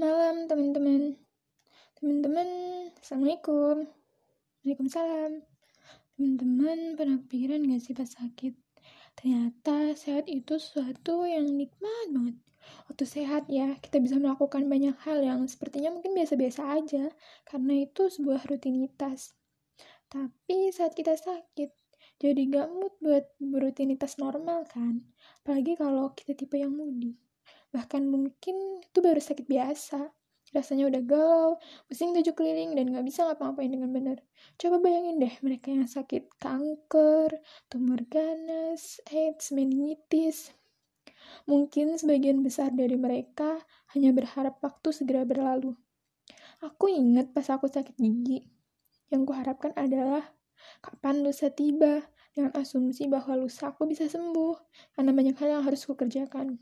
malam teman-teman. Teman-teman, Assalamualaikum. Waalaikumsalam. Teman-teman pernah kepikiran gak sih pas sakit? Ternyata sehat itu sesuatu yang nikmat banget. Waktu sehat ya, kita bisa melakukan banyak hal yang sepertinya mungkin biasa-biasa aja, karena itu sebuah rutinitas. Tapi saat kita sakit, jadi gak mood buat berutinitas normal kan? Apalagi kalau kita tipe yang moody bahkan mungkin itu baru sakit biasa rasanya udah galau, pusing tujuh keliling, dan gak bisa ngapa-ngapain dengan benar. Coba bayangin deh mereka yang sakit kanker, tumor ganas, AIDS, meningitis. Mungkin sebagian besar dari mereka hanya berharap waktu segera berlalu. Aku ingat pas aku sakit gigi. Yang kuharapkan adalah kapan lusa tiba dengan asumsi bahwa lusa aku bisa sembuh karena banyak hal yang harus kukerjakan.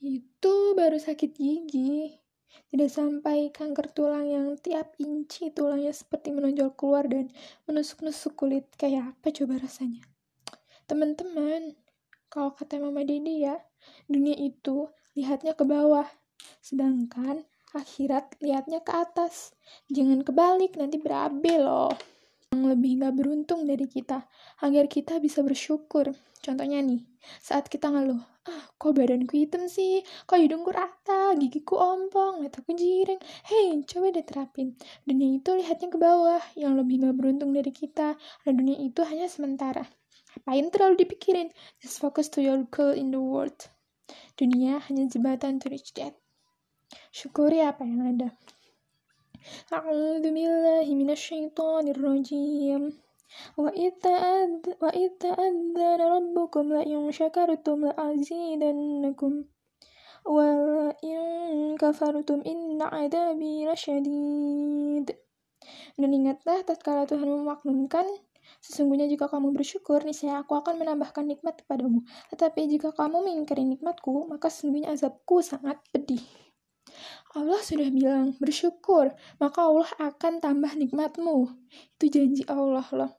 Itu baru sakit gigi. Tidak sampai kanker tulang yang tiap inci tulangnya seperti menonjol keluar dan menusuk-nusuk kulit. Kayak apa coba rasanya? Teman-teman, kalau kata Mama Dede ya, dunia itu lihatnya ke bawah. Sedangkan akhirat lihatnya ke atas. Jangan kebalik, nanti berabe loh yang lebih gak beruntung dari kita, agar kita bisa bersyukur. Contohnya nih, saat kita ngeluh, ah kok badanku hitam sih, kok hidungku rata, gigiku ompong, mataku jiring. Hei, coba deh terapin. Dunia itu lihatnya ke bawah, yang lebih gak beruntung dari kita, dan dunia itu hanya sementara. Apain terlalu dipikirin? Just focus to your goal in the world. Dunia hanya jembatan to reach that. Syukuri apa yang ada. أعوذ بالله من الشيطان الرجيم وإذ, تأذ وإذ تأذن ربكم لئن شكرتم لأزيدنكم ولئن كفرتم إن عذابي لشديد Dan ingatlah tatkala Tuhan memaklumkan Sesungguhnya jika kamu bersyukur, niscaya aku akan menambahkan nikmat kepadamu. Tetapi jika kamu mengingkari nikmatku, maka sesungguhnya azabku sangat pedih. Allah sudah bilang, bersyukur, maka Allah akan tambah nikmatmu. Itu janji Allah loh.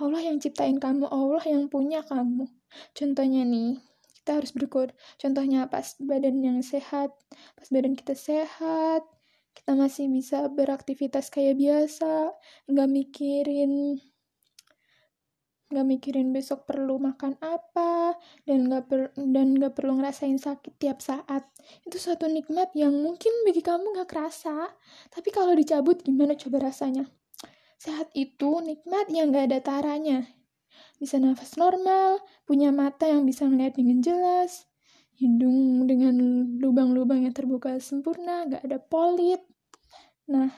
Allah yang ciptain kamu, Allah yang punya kamu. Contohnya nih, kita harus bersyukur. Contohnya pas badan yang sehat, pas badan kita sehat, kita masih bisa beraktivitas kayak biasa, nggak mikirin nggak mikirin besok perlu makan apa dan nggak per dan nggak perlu ngerasain sakit tiap saat. Itu suatu nikmat yang mungkin bagi kamu nggak kerasa. Tapi kalau dicabut gimana coba rasanya? Sehat itu nikmat yang nggak ada taranya. Bisa nafas normal punya mata yang bisa melihat dengan jelas. Hidung dengan lubang-lubang yang terbuka sempurna nggak ada polip. Nah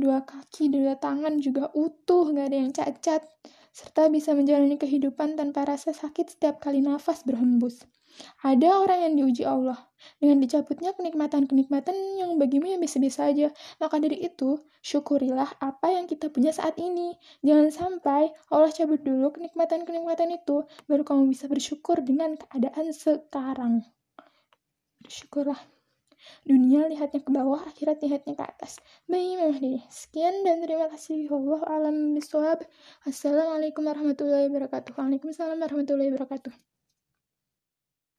dua kaki dua tangan juga utuh nggak ada yang cacat serta bisa menjalani kehidupan tanpa rasa sakit setiap kali nafas berhembus. Ada orang yang diuji Allah dengan dicabutnya kenikmatan-kenikmatan yang bagimu yang biasa-biasa aja. Maka dari itu, syukurilah apa yang kita punya saat ini. Jangan sampai Allah cabut dulu kenikmatan-kenikmatan itu, baru kamu bisa bersyukur dengan keadaan sekarang. Bersyukurlah. Dunia lihatnya ke bawah, akhirat lihatnya ke atas. Memang deh. Sekian dan terima kasih. Allah alam biswab. Assalamualaikum warahmatullahi wabarakatuh. Waalaikumsalam warahmatullahi wabarakatuh.